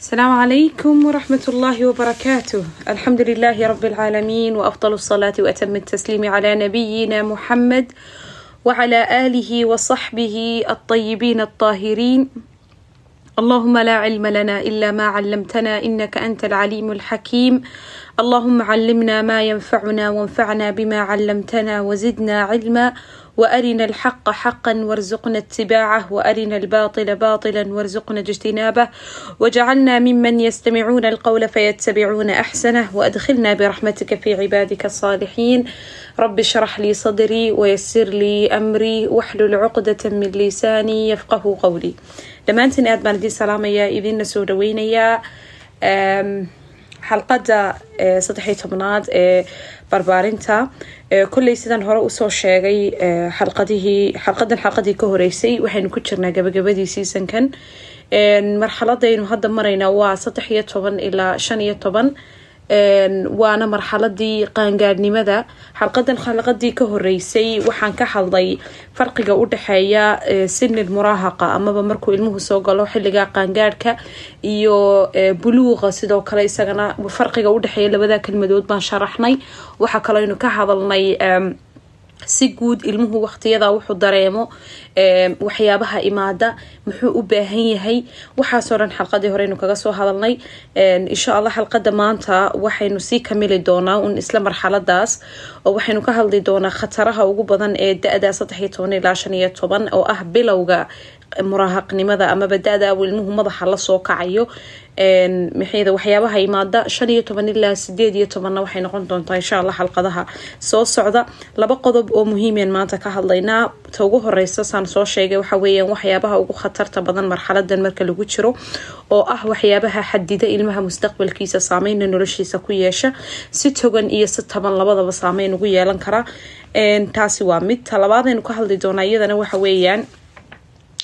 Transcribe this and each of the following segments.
السلام عليكم ورحمة الله وبركاته الحمد لله رب العالمين وأفضل الصلاة وأتم التسليم على نبينا محمد وعلى آله وصحبه الطيبين الطاهرين اللهم لا علم لنا إلا ما علمتنا إنك أنت العليم الحكيم اللهم علمنا ما ينفعنا وانفعنا بما علمتنا وزدنا علما وارنا الحق حقا وارزقنا اتباعه وارنا الباطل باطلا وارزقنا اجتنابه وجعلنا ممن يستمعون القول فيتبعون احسنه وادخلنا برحمتك في عبادك الصالحين رب اشرح لي صدري ويسر لي امري واحلل عقدة من lisaani yafqahu qawlii dhammaantiin aad baan idiin salaamayaa idiinna soo dhaweynayaa xalqadda saddexiyo tobnaad ee barbaarinta. Kolley sidaan hore u soo sheegay xalqadihii xalqadan xalqadii ka horeysay waxaynu ku jirnaa gabagabadii seasonkan. Marxaladaynu hadda maraynaa waa saddex iyo toban ilaa shan iyo toban waana marxaladii qaangaadhnimada xalqadan xalqadii ka horeysay waxaan ka hadlay farqiga u dhexeeya sinil muraahaqa amaba markuu ilmuhu soo galo xilliga qaangaadhka iyo buluuqa sidoo kale isagana farqiga udhexeeya labada kelmadood baan sharaxnay. Waxaa kalooynu ka hadalnay si guud ilmuhu waqtiyada wuxuu dareemo waxyaabaha imaada muxuu u baahan yahay. Waxaasoo dhan xalqadii horeynu kaga soo hadalnay insha allah xalqada maanta waxaynu sii kamili doonaa un isla marxaladaas oo waxaynu ka hadli doonaa khataraha ugu badan ee da-da saddex iyo toban ilaa shan iyo toban oo ah bilowga muraahaqnimada amaba da-da ilmuhu madaxa la soo kacayo maxayda waxyaabaha imaada shan iyo toban ilaa sideed iyo tobanna waxay noqon doontaa insha allah xalqadaha soo socda. Laba qodob oo muhiimeen maanta ka hadlaynaa ta ugu horeysa saan soo sheegay waxa weeyaan waxyaabaha ugu khatarta badan marxaladan marka lagu jiro oo ah waxyaabaha xadida ilmaha mustaqbalkiisa saameyna noloshiisa ku yeesha. Si togan iyo si taban labadaba saameyn ugu yeelan kara. Taasi waa mid. Talabaadaynu ka hadli doonaa iyadana waxa weeyaan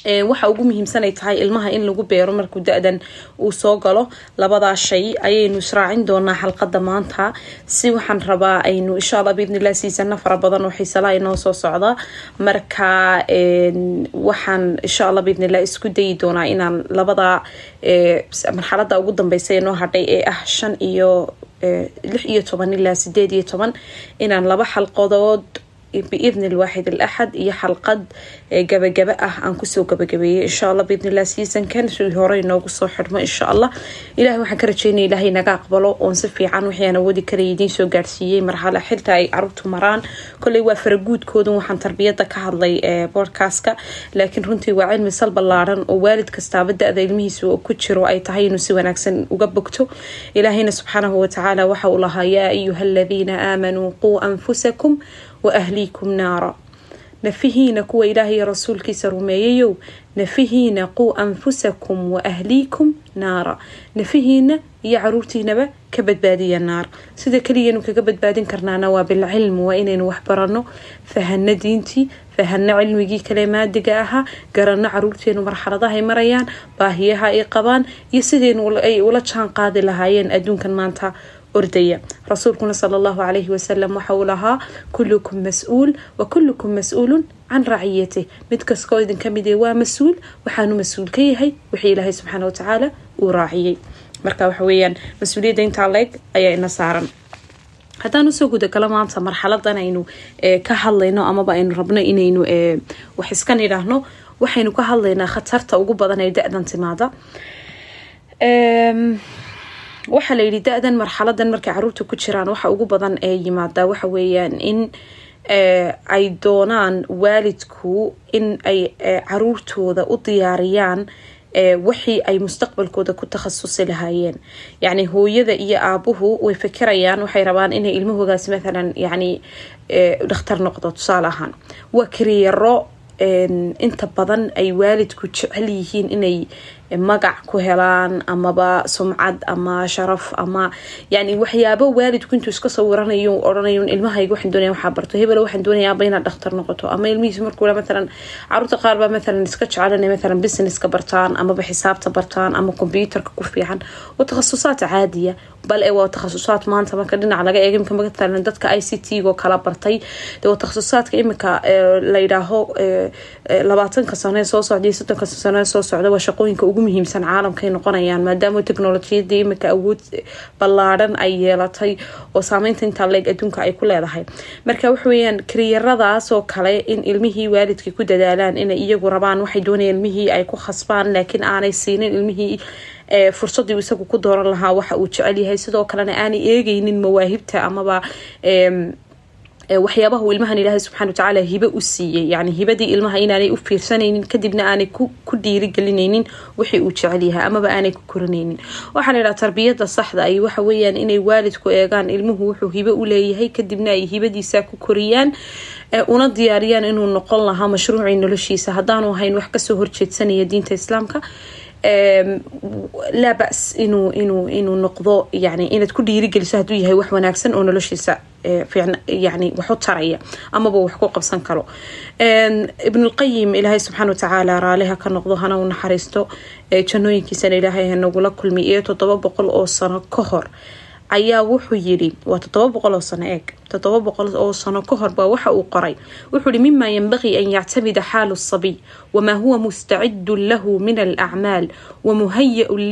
waxa ugu muhiimsanay tahay ilmaha in lagu beero markuu da-dan uu soo galo. Labadaa shay ayaynu israacin doonaa xalqada maanta. Si waxaan rabaa aynu insha alla biidnillah siisana fara badan oo xiisalaha inoo soo socda. Marka waxaan insha alla biidnillah isku dayi doonaa inaan labada marxalada ugu dambeysa inoo hadhay ee ah shan iyo lix iyo toban ilaa sideed iyo toban. Inaan laba xalqadood biidni lwaaxid alaxad iyo xalqad gabagaba ah aan ku soo gabagabeeyay insha allah biidnillah seasonkan sidii hore inoogu soo xidhmo insha allah ilahay waxaan ka rajeynaya ilahay naga aqbalo oon si fiican wixii aan awoodi karaya idiin soo gaarsiiyey marxala xilta ay caruurtu maraan kolley waa faraguudkoodan waxaan tarbiyada ka hadlay bodcastka laakiin runtii waa cilmi sal ballaaran oo waalid kastaaba da-da ilmihiisa ku jiro ay tahay inuu si wanaagsan uga bogto ilaahayna subxaanahu watacaala waxa uu lahaa yaa ayuha quu anfusakum waahliikum naara nafihiina kuwa ilaahay rasuulkiisa rumeeyayow nafihiina quu anfusakum waahliikum naara nafihiina iyo caruurtiinaba ka badbaadiya naar sida keliganu kaga badbaadin karnaana waa bilcilmi waa inaynu waxbarano fahano diintii fahano cilmigii kale maadiga ahaa garano caruurteenu marxaladahay marayaan baahiyaha ay qabaan iyo sideynu ay ula jaan qaadi lahaayeen adduunkan maanta ordaya rasuulkuna sala allahu calayhi wasalam waxa uu lahaa kullukum mas'uul wa kullukum mas'uulun can raciyatih mid kaskoo idin ka mid waa mas'uul waxaanu mas'uul ka yahay wixii ilaahay subxaana watacaala uu raaciyey marka waxa weeyaan mas'uuliyadda intaa leeg ayaa ina saaran haddaan u soo gudagalo maanta marxaladan aynu ka hadlayno amaba aynu rabno inaynu wax iskan idhaahno waxaynu ka hadlaynaa khatarta ugu badan ee da-dan timaada waxaa layidhi da-dan marxaladan markay carruurta ku jiraan waxa ugu badan ee yimaada waxa weeyaan in ay doonaan waalidku in ay caruurtooda u diyaariyaan wixii ay mustaqbalkooda ku takhasusi lahaayeen. Yacni hooyada iyo aabuhu way fikirayaan waxay rabaan inay ilmahoodaas mathalan yacni dhakhtar noqdo tusaale ahaan. Waa kariyaro inta badan ay waalidku jecel yihiin inay magac ku helaan amaba sumcad ama sharaf ama yani waxyaabo waalidku intuu iska sawiranayo odhanayo ilmahayga waxaan doonaya waxaa barto hebel waxaan doonayaaba inaad dhakhtar noqoto. Ama ilmihiis markuu matalan carruurta qaar baa matalan iska jecel inay matalan businesska bartaan amaba xisaabta bartaan ama computerka ku fiican. Waa takhasusaad caadiya bal ee waa takhasusaad maanta marka dhinaca laga eega imika matalan dadka i c t go kala bartay de waa takhasusaadka imika la yidhaaho labaatanka sano ee soo socda iyo soddonka sano ee soo socda waa shaqooyinka ugu muhiimsan caalamkay noqonayaan maadaama teknolojiyada imika awood ballaadhan ay yeelatay oo saameynta intaa leeg adduunka ay ku leedahay. Marka waxaweyaan kariyaradaas oo kale in ilmihii waalidkii ku dadaalaan inay iyagu rabaan waxay doonayaan ilmihii ay ku khasbaan laakiin aanay siinin ilmihii fursadii isagu ku dooran lahaa waxa uu jecel yahay. Sidoo kalena aanay eegeynin mawaahibta amaba waxyaabaha uu ilmahan ilaahay subxana watacaala hibe u siiyey. Yani hibadii ilmaha inaanay u fiirsanaynin kadibna aanay ku dhiirigelinaynin wixii uu jecel yahay amaba aanay ku korinaynin waxaa la tarbiyada saxda ay waxa weeyaan inay waalidku eegaan ilmuhu wuxuu hibe u leeyahay kadibna ay hibadiisa ku koriyaan una diyaariyaan inuu noqon lahaa mashruucii noloshiisa. Haddaanu ahayn wax ka soo horjeedsanaya diinta islaamka laa bas inuu inuu inuu noqdo yani inaad ku dhiirigeliso hadduu yahay wax wanaagsan oo noloshiisa yani wax u taraya amaba wax ku qabsan karo. Ibnulqayim ilaahay subxaana watacaala raaliha ka noqdo hana u naxariisto jannooyinkiisana ilaahay hanagula kulmi iyo toddoba boqol oo sano ka hor ayaa wuxuu yidhi waa toddoba boqol oo sano eeg. Toddoba boqol oo sano ka hor baa waxa uu qoray. Wuxuu yihi mima yanbagii an yactamida xaalu sabiy wamaa huwa mustacidun lahu min alacmaal wamuhaya-un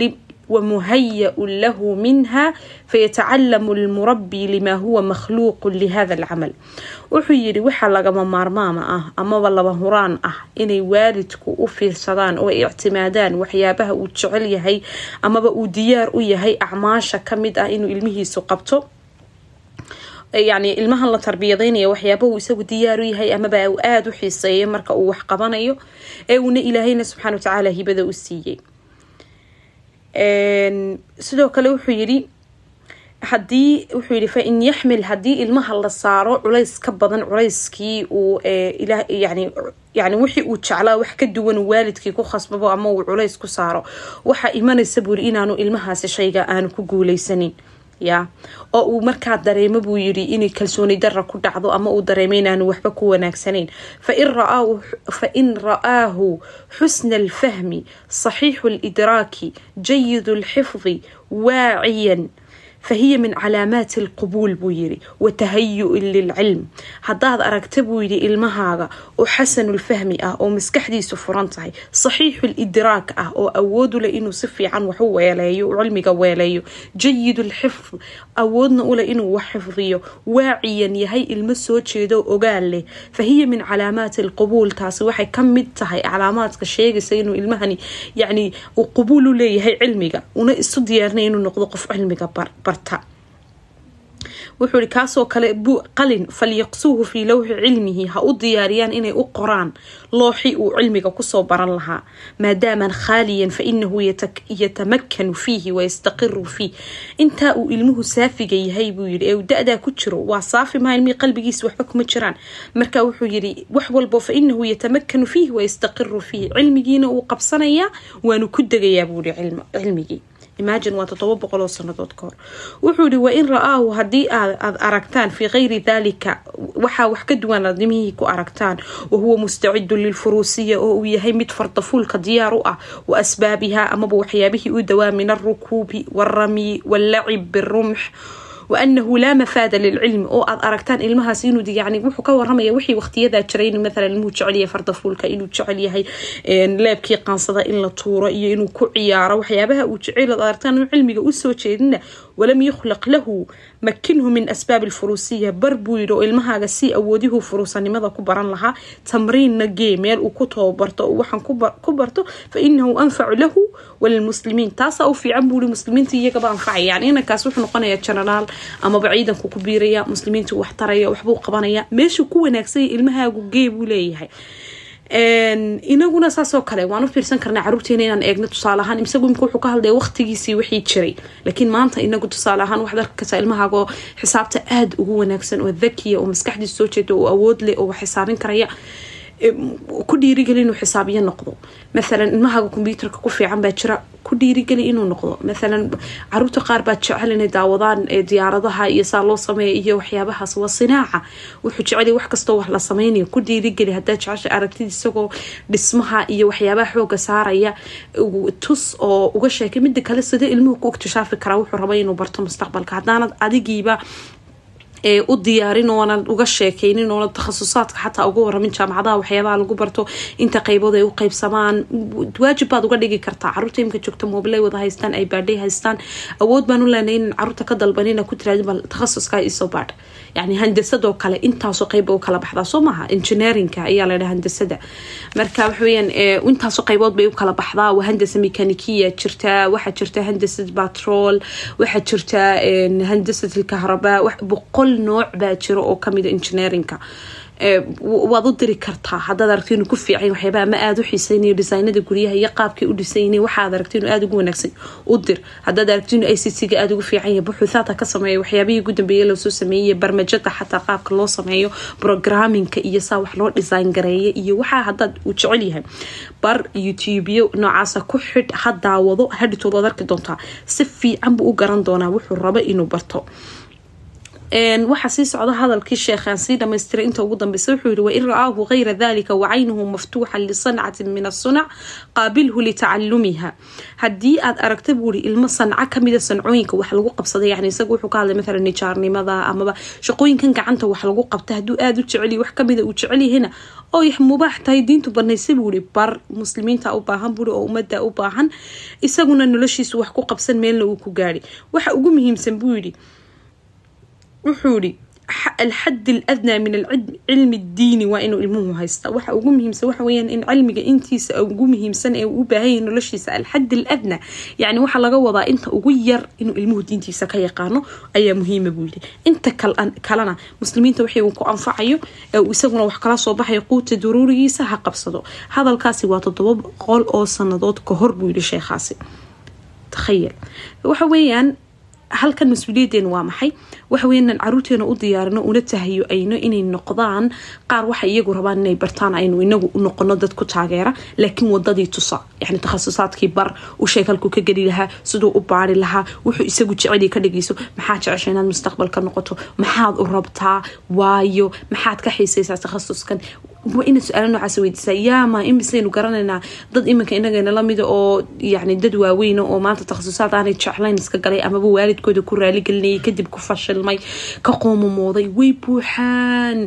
lahu minha fayatacalamu almurabi lima huwa makhluuqu lihada alcamal wuxuu yidhi waxaa lagama maarmaama ah amaba laba huraan ah inay waalidku u fiirsadaan oo ictimaadaan waxyaabaha uu jecel yahay amaba uu diyaar u yahay acmaasha ka mid ah inuu ilmihiisu qabto yani ilmahan la tarbiyadaynaya waxyaabahu isagu diyaar u yahay amaba uu aada u xiiseeyo marka uu wax qabanayo ee uuna ilaahayna subxana watacaala hibada u siiyey sidoo kale wuxuu yidhi haddii wuxuu yidhi fain yaxmil haddii ilmaha la saaro culays ka badan culayskii uu yani yani wixii uu jeclaa wax ka duwan waalidkii ku khasbabo ama uu culays ku saaro waxaa imanaysa buuri inaanu ilmahaasi shayga aanu ku guuleysanin ya oo uu markaa dareemo buu yidhi inay kalsooni dara ku dhacdo ama uu dareemo inaanu waxba ku wanaagsanayn fain ra'aahu xusna alfahmi saxiixu lidraaki jayid lxifdi waaciyan fahiya min calaamaati alqubuul buu yidhi wa tahayu-in lilcilm haddaad aragta buu yidhi ilmahaaga oo xasanulfahmi ah oo maskaxdiisu furan tahay saxiixu lidraak ah oo awood u leh inuu si fiican wax u weeleeyo cilmiga weeleeyo jayid lxifd awoodna uleh inuu wax xifdiyo waaciyan yahay ilmo soo jeedo ogaal leh fahiya min calaamaati alqubuul taasi waxay ka mid tahay calaamaadka sheegaysa inuu ilmahani yani uu qubuul u leeyahay cilmiga una isu barta wuxuu ihi kaasoo kale qalin falyaqsuuhu fii lowxi cilmihi ha u diyaariyaan inay u qoraan looxi uu cilmiga ku soo baran lahaa. Maadaaman khaaliyan fa inahu yatamakanu fiihi wayastaqiru fiih. Intaa uu ilmuhu saafiga yahay buu yidhi ee uu da-daa ku jiro waa saafi maha ilmihii qalbigiisa waxba kuma jiraan. Marka wuxuu yidhi wax walbo fa inahu fiihi wayastaqiru fiih cilmigiina uu qabsanayaa waanu ku degayaa buu yihi cilmigii imagine waa toddoba boqol oo sanadood ka hor wuxuu yihi wain ra'aahu haddii aad aragtaan fii kayri dalika waxaa wax ka duwan aad ku aragtaan wahuwa mustacidun lilfuruusiya oo uu yahay mid fardafuulka diyaar u ah wa asbaabiha amaba waxyaabihii u dawaa min alrukuubi walramyi wallacib birumx waanahu laa mafaada lilcilmi oo aad aragtaan ilmahaas inuu yani wuxuu ka waramaya wixii waqtiyadaa jiray maalan ilmuhu jecel yahay fardafuulka inuu jecel yahay leebkii qaansada in la tuuro iyo inuu ku ciyaaro waxyaabaha uu jecel aad aragtaan inuu cilmiga u soo jeedina walam yukhlaq lahu makinhu min asbaabi alfuruusiya. Bar buu yidhi oo ilmahaaga si awoodihuu furuusanimada ku baran lahaa. Tamriinna gee meel uu ku tababarto waxaan ku barto fa inahu anfacu lahu walilmuslimiin taasaa u fiican buu yihi muslimiinta iyagaba anfacaya yani inankaas wuxuu noqonayaa genaraal amaba ciidanku ku biiraya muslimiintu wax taraya waxbuu qabanaya meeshuu ku wanaagsanya ilmahaagu gee buu leeyahay inaguna saasoo kale waan u fiirsan karnaa caruurteena inaan eegno tusaale ahaan isagu imika wuxuu ka hadlaya waqtigiisii wixii jiray. Laakiin maanta inagu tusaale ahaan waxaad arki kartaa ilmahaagoo xisaabta aada ugu wanaagsan oo dakiya oo maskaxdiisa soo jeeda oo awood leh oo wax xisaabin karaya ku dhiirigeli inuu xisaabiyo noqdo. Maalan ilmahaaga kombyuutarka ku fiican baa jira ku dhiirigeli inuu noqdo. Maalan carruurta qaar baa jecel inay daawadaan diyaaradaha iyo saa loo sameeya iyo waxyaabahaas. Waa sinaaca. Wuxuu jecel wax kastoo wax la sameynayo ku dhiirigeli hadaa jecesha aragtida isagoo dhismaha iyo waxyaabaha xooga saaraya. Tus oo uga sheekay. Mida kale sidee ilmuhu ku iktishaafi karaa? Wuxuu raba inuu barto mustaqbalka. Haddaanad adigiiba u diyaarin oonan uga sheekeynin oona takhasusaadka xataa uga waramin jaamacadaha waxyaabaha lagu barto inta qaybood ay u qaybsamaan. Waajib baad uga dhigi kartaa carruurta imka joogta mobilay wada haystaan ay baadhay haystaan. Awood baan u leenay in carruurta ka dalbanina ku tiraadin bal takhasuska isoo baadh yani handasadoo kale intaasoo qayba u kala baxdaa soo maaha engineerinka ayaa ladhaha handasada marka waxaweyaan intaasoo qaybood bay u kala baxdaa. Waa handasa mekanikiya jirta waxaa jirta handasad batrol waxaa jirta handasad ilkahrabaa boqol nooc baa jira oo kamida engineerinka waad u diri kartaa. Hadaad aragti inuu ku fiican waxyaaba ama aada u xiiseynayo designada guryaha iyo qaabkay u dhisayna waxaad aragti inuu aada ugu wanaagsan u dir. Hadaad aragti inuu ictga aada ugu fiican yahay buxuuthaadka ka sameeya waxyaabihii ugu dambeeyay loosoo sameeyey barmajada xataa qaabka loo sameeyo programminka iyo saa wax loo design gareeya iyo waxaa hadaad uu jecel yahay. Bar youtubeyo noocaasa ku xidh ha daawado hadhitood waad arki doontaa. Si fiican buu u garan doonaa wuxuu rabo inuu barto waxaa sii socda hadalkii sheekhaan sii dhamaystiray inta ugu dambeysa wuxuu yihi wain ra'aahu gayra dalika wacaynuhu maftuuxan lisancatin min asunac qaabilhu litacalumiha haddii aad aragta buuri ilmo sanco kamida sancooyinka wax lagu qabsaday yani isaga wuxuu ka hadlay maalan nijaarnimada amaba shaqooyinkan gacanta wax lagu qabta hadduu aada u jeceliy wax kamida uu jecelyahina oo mubaax tahay diintu banaysa buuri bar muslimiinta u baahan buuri oo ummadda u baahan isaguna noloshiisu wax ku qabsan meelna uu ku gaadhi. Waxa ugu muhiimsan buu yidhi wuxuu yihi alxad aladnaa min cilmi diini waa inuu ilmuhu haysta waxa ugu muhiimsan waxa weyaan in cilmiga intiisa ugu muhiimsan ee u baahanya noloshiisa alxad aladnaa yani waxaa laga wadaa inta ugu yar inuu ilmuhu diintiisa ka yaqaano ayaa muhiima buu yidhi. Inta kalena muslimiinta wixii uu ku anfacayo ee isaguna wax kala soo baxayo quuta daruurigiisa ha qabsado. Hadalkaasi waa toddoba boqol oo sanadood kahor buu yihi sheekhaasi. Takhayal waxa weeyaan halkan mas'uuliyadeen waa maxay? Waxawey inaan caruurteena u diyaarino una tahayo ayno inay noqdaan. Qaar waxa iyagu rabaan inay bartaan aynu inagu u noqono dad ku taageera laakiin wadadii tusa. Yani takhasusaadkii bar u sheeg halkuu ka geli lahaa siduu u baari lahaa wuxuu isagu jeceli ka dhageyso maxaa jecesha inaad mustaqbalka noqoto? Maxaad u rabtaa? Waayo maxaad ka xiisaysaa takhasuskan inaad su'aalo noocaas weydiisaa yaama imisaynu garanaynaa dad iminka inagana lamida oo yani dad waaweyna oo maanta takhasusaad aanay jeclayn iska galay amaba waalidkooda ku raaligelinayay kadib ku fashilmay ka qoomamooday. Way buuxaan.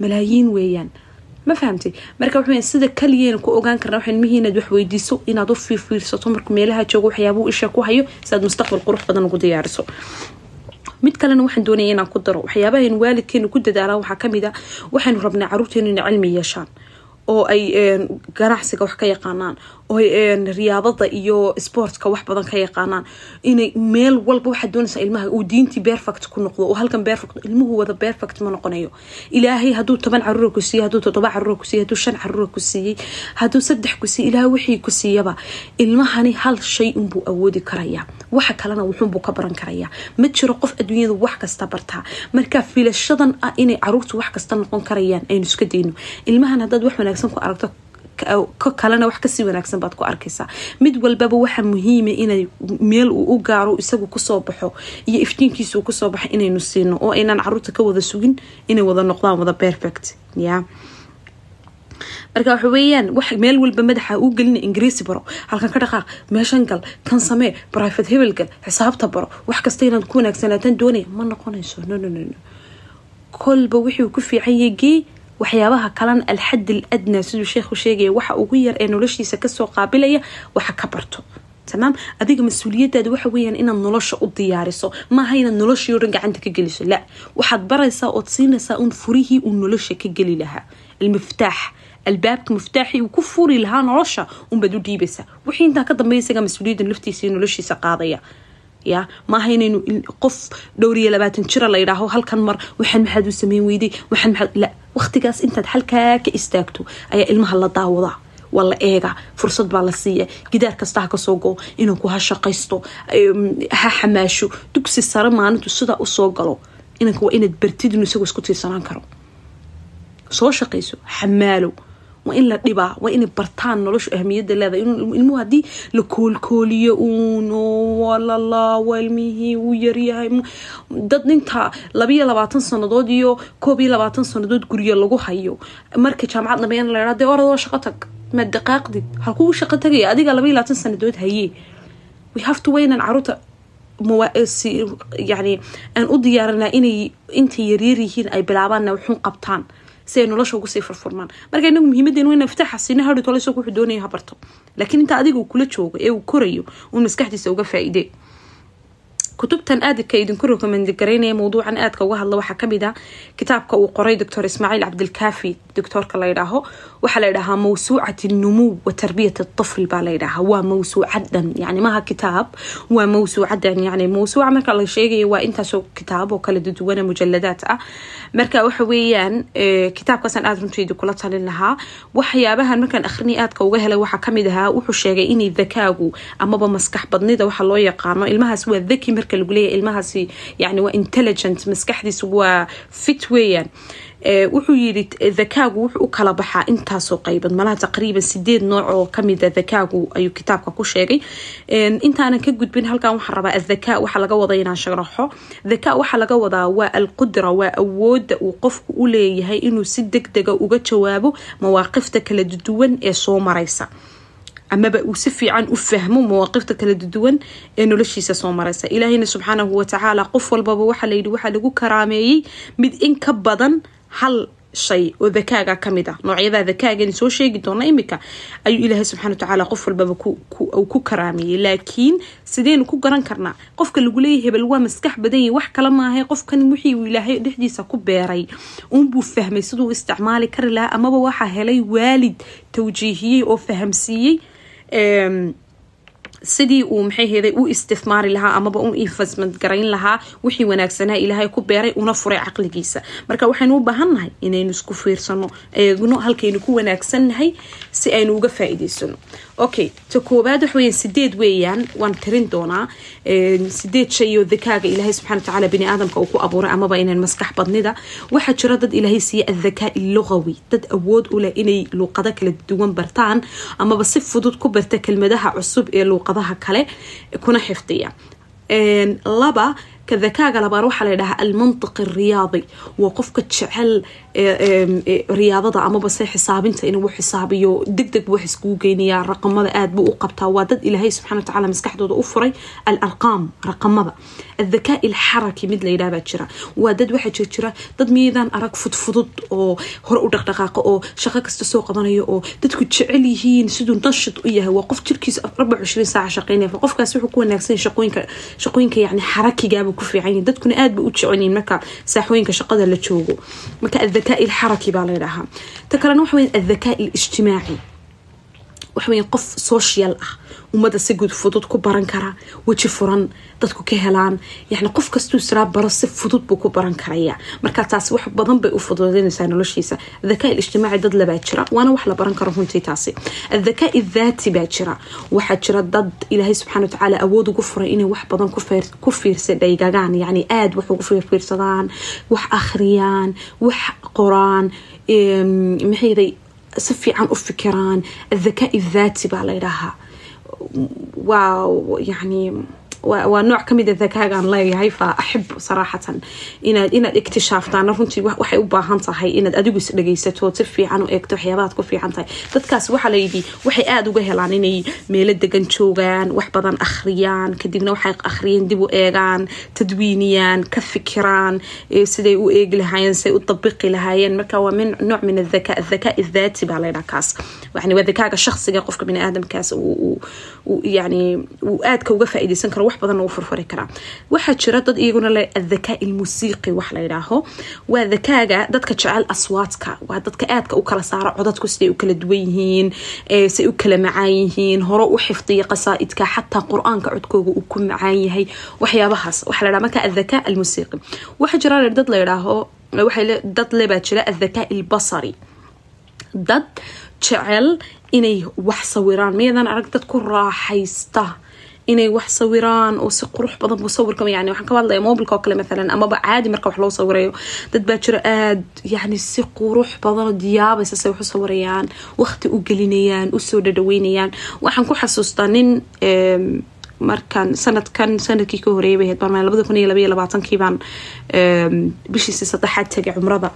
Malaayiin weeyaan. Ma fahamtay marka waxaw sida kaliyeena ku ogaan karna ilmihii inaad wax weydiiso inaad u fiirfiirsato markuu meelaha joogo waxyaabuu isha ku hayo si aad mustaqbal qurux badan ugu diyaariso mid kalena waxaan doonaya inaan ku daro waxyaabahan waalidkeenu ku dadaalaan waxaa ka mid a waxaynu rabnaa caruurteenu inay cilmi yeeshaan oo ay ganacsiga wax ka yaqaanaan riyaadada iyo sportka wax badan ka yaqaanaan. Inay meel walba waxaad doonaysaa ilmaha uu diintii berfect ku noqdo oo halkan berfect ilmuhu wada berfect ma noqonayo. Ilaahay hadduu toban caruura ku siiyey hadduu toddoba caruura ku siiyey hadduu shan caruura ku siiyey hadduu saddex ku siiyey ilaahay wixii ku siiyaba ilmahani hal shay unbuu awoodi karayaa. Waxa kalena wuxuunbuu ka baran karayaa. Ma jiro qof adduunyada wax kasta bartaa. Marka filashadan ah inay caruurtu wax kasta noqon karayaan aynu iska dayno. Ilmahan haddaad wax wanaagsan ku aragto kalena wax ka sii wanaagsan baad ku arkaysaa. Mid walbaba waxa muhiima inay meel uu u gaaro isagu ku soo baxo iyo iftiinkiisa uu ku soo baxo inaynu siino oo aynaan carruurta ka wada sugin inay wada noqdaan wada perfect ya marka waxa weeyaan wax meel walba madaxa uu gelina ingiriisi baro halkan ka dhaqaaq meeshan gal kan samee private hebel gal xisaabta baro wax kasta inaad ku wanaagsanaataan doonaya ma noqonayso no no no no. Kolba wixii ku fiican yagee waxyaabaha kalena alxad al adnaa siduu sheekhu sheegaya waxa ugu yar ee noloshiisa ka soo qaabilaya waxa ka barto. Tamaam? Adiga mas'uuliyadaada waxa weyaan inaad nolosha u diyaariso. Maaha inaad noloshii o dhan gacanta ka geliso. La waxaad baraysaa ood siinaysaa un furihii uu nolosha ka geli lahaa. Almiftaax albaabka miftaaxii uu ku furi lahaa nolosha unbaad u dhiibaysaa. Wixii intaa ka dambeya isagaa mas'uuliyadda laftiisa noloshiisa qaadaya ya maaha inaynu qof dhowr iyo labaatan jira la yidhaaho halkan mar waxaan maxaad u sameyn weyday waxaan maxaad la waqtigaas intaad halkaa ka istaagto ayaa ilmaha la daawadaa waa la eegaa fursad baa la siiya. Gidaar kasta ha ka soo go inanku ha shaqaysto ha xamaasho. Dugsi sare maalintu sidaa u soo galo. Inanka waa inaad bartid inuu isagoo isku tiirsanaan karo. Soo shaqayso xamaalo waa in la dhibaa waa inay bartaan noloshu ahmiyada leedahay. Ilmuhu haddii la koolkooliyo uuno walalaawa ilmihii uu yaryahay dad intaa labayo labaatan sanadood iyo koob iyo labaatan sanadood guryo lagu hayo. Marka jaamacad dhameeyana la yidhaa dee oradoo shaqo tag. Ma daqaaqdid halkuu shaqo tagaya adiga labaiyo labaatan sanadood hayee. We have to way inaan carruurta yani aan u diyaarinaa inay intay yaryar yihiin ay bilaabaanna waxun qabtaan si ay nolosha ugu sii furfurmaan marka inagu muhiimadeenu ina iftaaxa siina hadhi tole isagoo wuxuu doonaya ha barto laakiin inta adiga uu kula joogo ee uu korayo uun maskaxdiisa uga faa-iidee kutubtan aadka idinku rekomend garaynaya mawduucan aadka uga hadla waxaa ka mid a kitaabka uu qoray doctor ismaaciil cabdilkaafi doctoorka layidhaaho waxaa layidhahaa mawsuucat numuw wa tarbiyat طفl baa layidhahaa waa mawsuucadan yani maha kitaab. Waa mawsuucadan yani mawsuuca marka la sheegayo waa intaasoo kitaab oo kala duduwana mujaladaad ah. Marka waxa weeyaan kitaabkaasaan aada runteedi kula talin lahaa. Waxyaabahan markaan akhrinay aadka uga helay waxaa ka mid ahaa wuxuu sheegay inay dakaagu amaba maskax badnida waxa loo yaqaano. Ilmahaas waa daki marka lagu leeyahy ilmahaasi yani waa intelligent maskaxdiisu waa fit weeyaan. Wuxuu yiri dakaagu wuxuu u kala baxaa intaasoo qaybad malaha taqriiban sideed nooc oo kamida dakaagu ayuu kitaabka ku sheegay. Intaanan ka gudbin halkan waxaa rabaa adhakaa waxaa laga wada inaan sharaxo dhakaa waxaa laga wadaa waa alqudra waa awooda uu qofku u leeyahay inuu si deg dega uga jawaabo mawaaqifta kala duwan ee soo maraysa amaba uu si fiican u fahmo mawaaqifta kala duwan ee noloshiisa soo maraysa ilaahayna subxaanahu watacaala qof walbaba waxaa layidhi waxaa lagu karaameeyey mid in ka badan hal shay oo dakaaga ka mid ah noocyada dakaagan soo sheegi doona imika ayuu ilaahay subxana watacaala qof walbaba ku karaameeyey laakiin sideynu ku garan karnaa qofka lagu leeyahy hebel waa maskax badan yahy wax kale maahay qofkan wixii uu ilaahay dhexdiisa ku beeray uunbuu fahmay siduu isticmaali kari lahaa amaba waxaa helay waalid tawjiihiyey oo fahamsiiyey Eh, sidii uu maxay heeday u istifmaari lahaa amaba u investment garayn lahaa wixii wanaagsanaa ilaahay ku beeray una furay caqligiisa. Marka waxaynu u baahannahay inaynu isku fiirsano eegno halkaynu ku wanaagsannahay si aynu uga faa-iideysano okay ta koowaad wax weeyaan sideed weeyaan waan tirin doonaa sideed shay dakaaga ilaahay subxana watacaala bini aadamka uu ku abuuray amaba inaan maskax badnida. Waxaa jira dad ilaahay siiya adhakaa illugawi dad awood u leh inay luuqado kala duwan bartaan amaba si fudud ku barta kelmadaha cusub ee luuqadaha kale kuna xifdiya. Laba ka dakaaga labaad waxaa ladhahaa almantiq ariyaadi waa qofka jecel riyaadada amaba se xisaabinta inuu xisaabiyo degdeg wax iskugu geynayaa raqamada aad buu u qabtaa. Waa dad ilaahay subxana watacaala maskaxdooda u furay alarqaam raqamada. Adhakaa ilxaraki mid layidhaha baa jira. Waa dad waxaa jir jira dad miyaydaan arag fudfudud oo hore u dhaqdhaqaaqa oo shaqo kasta soo qabanayo oo dadku jecel yihiin siduu nashid u yahay. Waa qof jirkiisa saaca shaqeynaya qofkaas wuxuu ku wanaagsan shaqooyinka yani xarakigaaba ku fiican yihiin dadkuna aad ba u jecelyihin marka saaxooyinka shaqada la joogo. Marka adhakaa ilxaraki baa layidhahaa ta kalena waxa weya adhakaa ilijtimaaci waxweya qof social ah. Ummadda si gud fudud ku baran kara weji furan dadku ka helaan. Yani qof kastuu siraa baro si fudud buu ku baran karaya. Marka taas wax badan bay u fududeynaysaa noloshiisa. Adhakaa ilijtimaaci dad labaa jira waana wax la baran karo runtii taasi. Adhakaa idhaati baa jira waxaa jira dad ilaahay subxana watacaala awood ugu furay inay wax badan ku fiirsa dhaygagaan yani aada wax ugu fiirfiirsadaan wax akhriyaan wax qoraan maxayday si fiican u fikiraan adhakaa idhaati baa layidhaahaa waa yani waa nooc ka mid a dakaagaan leeyahay fa axib saraxatan. Inaad inaad iktishaaftaana runtii waxay u baahan tahay inaad adigu is si fiican u eegto waxyaabaad ku fiican tahay. Dadkaas waxaa layidhi waxay aada uga helaan inay meelo degan joogaan wax badan akhriyaan kadibna waxay akhriyeen dib u eegaan tadwiiniyaan ka fikiraan siday u eegi lahaayeen siday u dabiqi lahaayeen. Marka waa min nooc min adhaka adhakaa idhaati baa laydhaha kaas. Yani waa dakaaga shakhsiga qofka bini aadamkaas yani uu aadka uga faa-iideysan karo wax badan uu furfuri karaa waxaa jira dad iyaguna le adhakaa ilmusiiqi wax layidhaaho waa dakaaga dadka jecel aswaadka. Waa dadka aadka u kala saaro codadku siday u kala duwan yihiin say u kala macaan yihiin hore u xifdiya qasaaidka xataa qur'aanka codkooga uu ku macaan yahay. Waxyaabahaas waxaa ladhaha marka adhakaa almusiiqi waxaa jira dad layidhaaho dad lebaa jira adhakaa ilbasari. Dad jecel inay wax sawiraan. Miyadan arag dad ku raaxaysta inay wax sawiraan oo si qurux badan buu sawirka yani waxaan ka hadlaya mobilka oo kale maalan amaba caadi marka wax loo sawirayo. Dad baa jira aada yani si qurux badan oo diyaabaysa say wax u sawirayaan waqti u gelinayaan u soo dhadhaweynayaan. Waxaan ku xasuustaa nin markan sanadkan sannadkii ka horeeyay bay ahayd baan labada kun iyo labaiyo labaatankii baan bishiisii saddexaad tegay cumrada.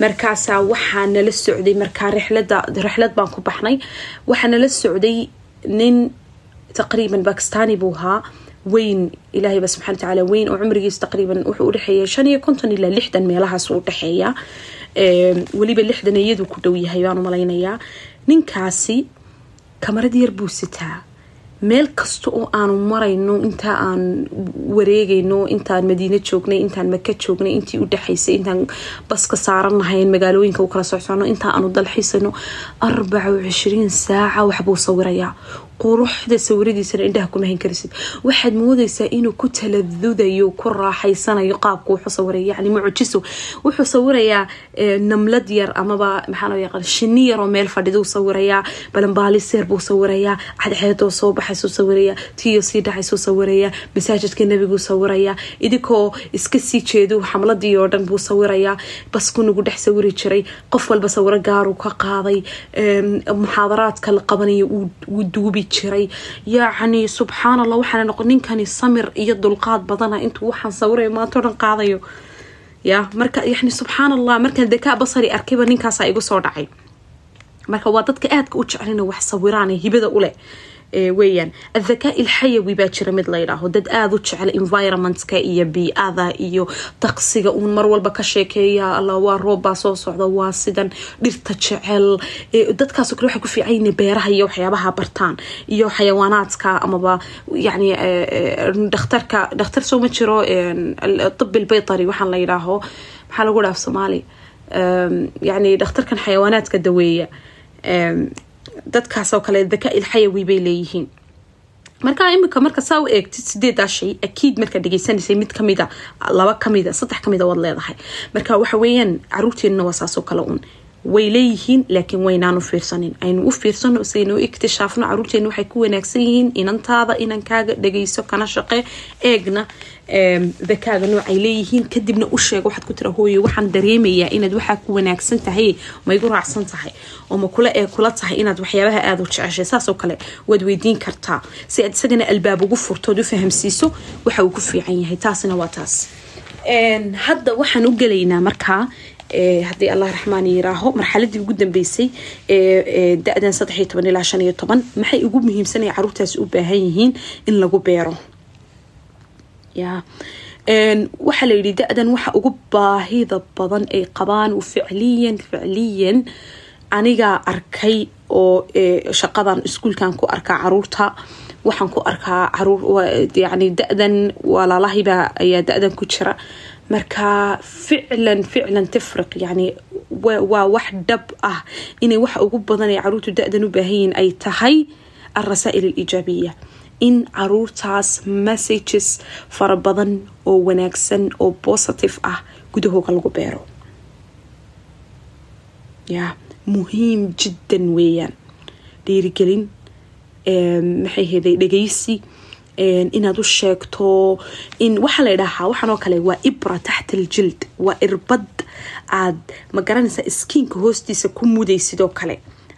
Markaasaa waxaa nala socday markaa rixlada rixlad baan ku baxnay. Waxaa nala socday nin taqriiban bakistani buu ahaa weyn ilaahayba subxana watacaala weyn oo cumrigiis taqriiban wuxuu udhexeeya shan iyo konton ilaa lixdan meelahaas u dhexeeya weliba lixdan iyadu ku dhow yahay baan umalaynayaa ninkaasi kamarad yar buu sitaa meel kasta oo aanu marayno intaa aan wareegayno intaan madiine joognay intaan maka joognay intii udhexaysay intaan baska saarannahayn magaalooyinka u kala socsono intaa aanu dalxiisano arbaca cishriin saaca waxbuu sawirayaa quruxda sawiradiisana indhaha kuma hayn karisid waxaad moodaysaa inuu ku taladudayo ku raaxaysanayo qaabku wuxuu sawiraya yani mucjiso wuxuu sawirayaa namlad yar amaba maxaa loo yaqaan shini yar oo meel fadhiduu sawirayaa balanbaaliseer buu sawirayaa cadceedoo soo baxaysuu sawirayaa tiyo sii dhaxaysuu sawirayaa masaajidka nebiguu sawirayaa idinkoo iska sii jeedu xamladii oo dhan buu sawirayaa. Basku dhex sawiri jiray qof walba sawiro gaaruu ka qaaday muxaadaraadka la qabanaya wuu duubi jiray. Yacni subxaan allah waxaana noqon ninkani samir iyo dulqaad badana intuu waxaan sawirayo maantao dhan qaadayo. Ya marka yani subxaan allah markaan dakaa basari arkayba ninkaasa igu soo dhacay. Marka waa dadka aadka u jecelina wax sawiraan hibada uleh weeyaan. Adhakaa ilxayawi baa jira mid layidhaaho dad aada u jecel environmentka iyo bii-ada iyo daqsiga uun mar walba ka sheekeeya. Alla waa roobbaa soo socda waa sidan dhirta jecel. Dadkaasoo kale waxay ku fiican beeraha iyo waxyaabaha bartaan iyo xayawaanaadka amaba yani dhakhtarka dhakhtar soo ma jiro tibi lbaytari waxaan la yidhaaho. Maxaa lagu dhaaf soomaali? Yani dhakhtarkan xayawaanaadka daweeya dadkaasoo kale daka ilxayawi bay leeyihiin. Markaa imika marka saa u eegtid sideedaa shay akiid markaa dhegeysanaysay mid kamida laba kamida saddex kamida waad leedahay. Marka waxa weeyaan caruurteenna waa saasoo kale un way leeyihiin laakiin waynaan u fiirsanin. Aynu u fiirsano saynu u iktishaafno caruurteena waxay ku wanaagsan yihiin inantaada inankaaga dhageyso kana shaqe eegna dakaaga noocay leeyihiin kadibna u sheeg waxaad ku tira hooye waxaan dareemayaa inaad waxaa ku wanaagsan tahay ma igu raacsan tahay oo kula ee kula tahay inaad waxyaabaha aada u jeceshay. Saasoo kale waad weydiin kartaa si aad isagana albaab ugu furtood u fahamsiiso waxa uu ku fiican yahay. Taasina waa taas. Hadda waxaan u gelaynaa markaa haddii allah raxmaan yiraaho marxaladii ugu dambeysay da-dan saddex iyo toban ilaa shan iyo toban maxay ugu muhiimsanaya caruurtaasi u baahan yihiin in lagu beero? Ya. Waxaa la yidhi da-dan waxa ugu baahida badan ay qabaan ficliyan ficliyan anigaa arkay oo shaqadan iskuulkan ku arkaa carruurta waxaan ku arkaa carruur yani da-dan walaalahibaa ayaa da-dan ku jira marka ficlan ficlan tafriq yani waa wax dhab ah. Inay waxa ugu badan ay caruurtu da-dan u baahanyihin ay tahay alrasaa'il alijaabiya. In caruurtaas messages fara badan oo wanaagsan oo positive ah gudahooga lagu beero. Ya muhiim jiddan weeyaan. Dhiirigelin maxay heday dhegeysi inaad u sheegto in waxaa la ydhahaa waxaan oo kale waa ibra taxta aljild waa irbad aad ma garanaysa iskiinka hoostiisa ku mudaysidoo kale.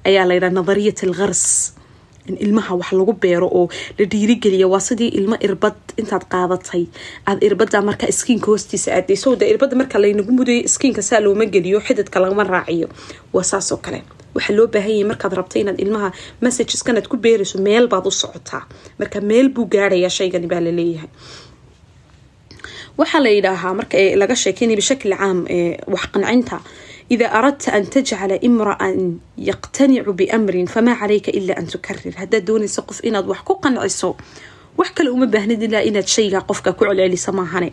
Ayaa la ydhaha nadariyat alkhars in ilmaha wax lagu beero oo la dhiirigeliya waa sidii ilmo irbad intaad qaadatay. Aad irbada marka iskiinka hoostiisa aadeyso de irbada marka laynagu mudayo iskiinka saa looma geliyo xididka lagama raaciyo. Waa saasoo kale waxaa loo baahanyay markaad rabto inaad ilmaha messageskanad ku beerayso meel baad u socotaa marka meel buu gaarayaa shaygani baa la leeyahay waxaa la yidhaahaa marka laga sheekeynaya bishakli caam wax qancinta ida aradta an tajcala imra'an yaqtanicu biamrin famaa calayka ila an tukarir haddaad doonaysa qof inaad wax ku qanciso wax kale uma baahnid ilaa inaad shaygaa qofka ku celceliso maahane.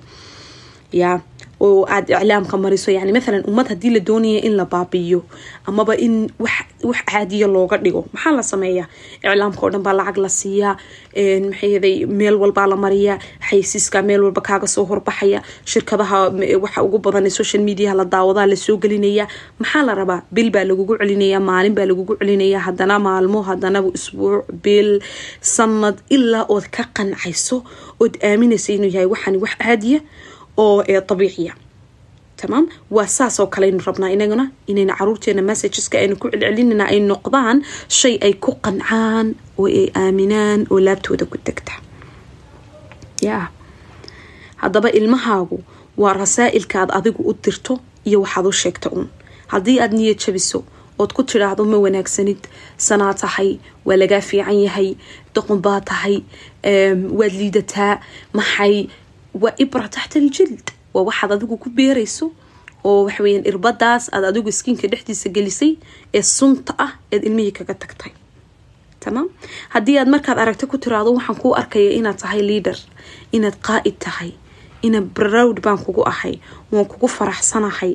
Yaa oo aada iclaamka mariso yani maalan ummad haddii la doonaya in la baabiyo amaba in wax caadiya looga dhigo maxaa la sameeyaa iclaamka oo dhan baa lacag la siiyaa maxayday meel walbaa la mariyaa xaysiiska meel walba kaaga soo horbaxaya shirkadaha waxa ugu badan social mediaha la daawadaa la soo gelinaya maxaa la rabaa bil baa lagugu celinaya maalin baa lagugu celinaya hadana maalmo hadanaba isbuuc bil sanad ilaa ood ka qancayso ood aaminaysa inuu yahay waxaan wax caadiya oo abiiciya tamaam waa saasoo kale aynu rabnaa inaguna inayna caruurteena messageska aynu ku celcelinana ay noqdaan shay ay ku qancaan oo ay aaminaan oo laabtooda ku degta. Ya haddaba ilmahaagu waa rasaa'ilka aad adigu u dirto iyo waxaad u sheegta uun. Haddii aad niyad jabiso ood ku tidhaahdo ma wanaagsanid sanaa tahay waa lagaa fiican yahay doqon baa tahay waad liidataa maxay waa ibra taxta aljild waa waxaad adigu ku beerayso oo waxaweyaan irbadaas aad adigu iskiinka dhexdiisa gelisay ee sunta ah eed ilmihii kaga tagtay. Tamaam haddii aad markaad aragta ku tiraado waxaan kuu arkaya inaad tahay leader inaad qaa'id tahay ina browd baan kugu ahay waan kugu faraxsanahay.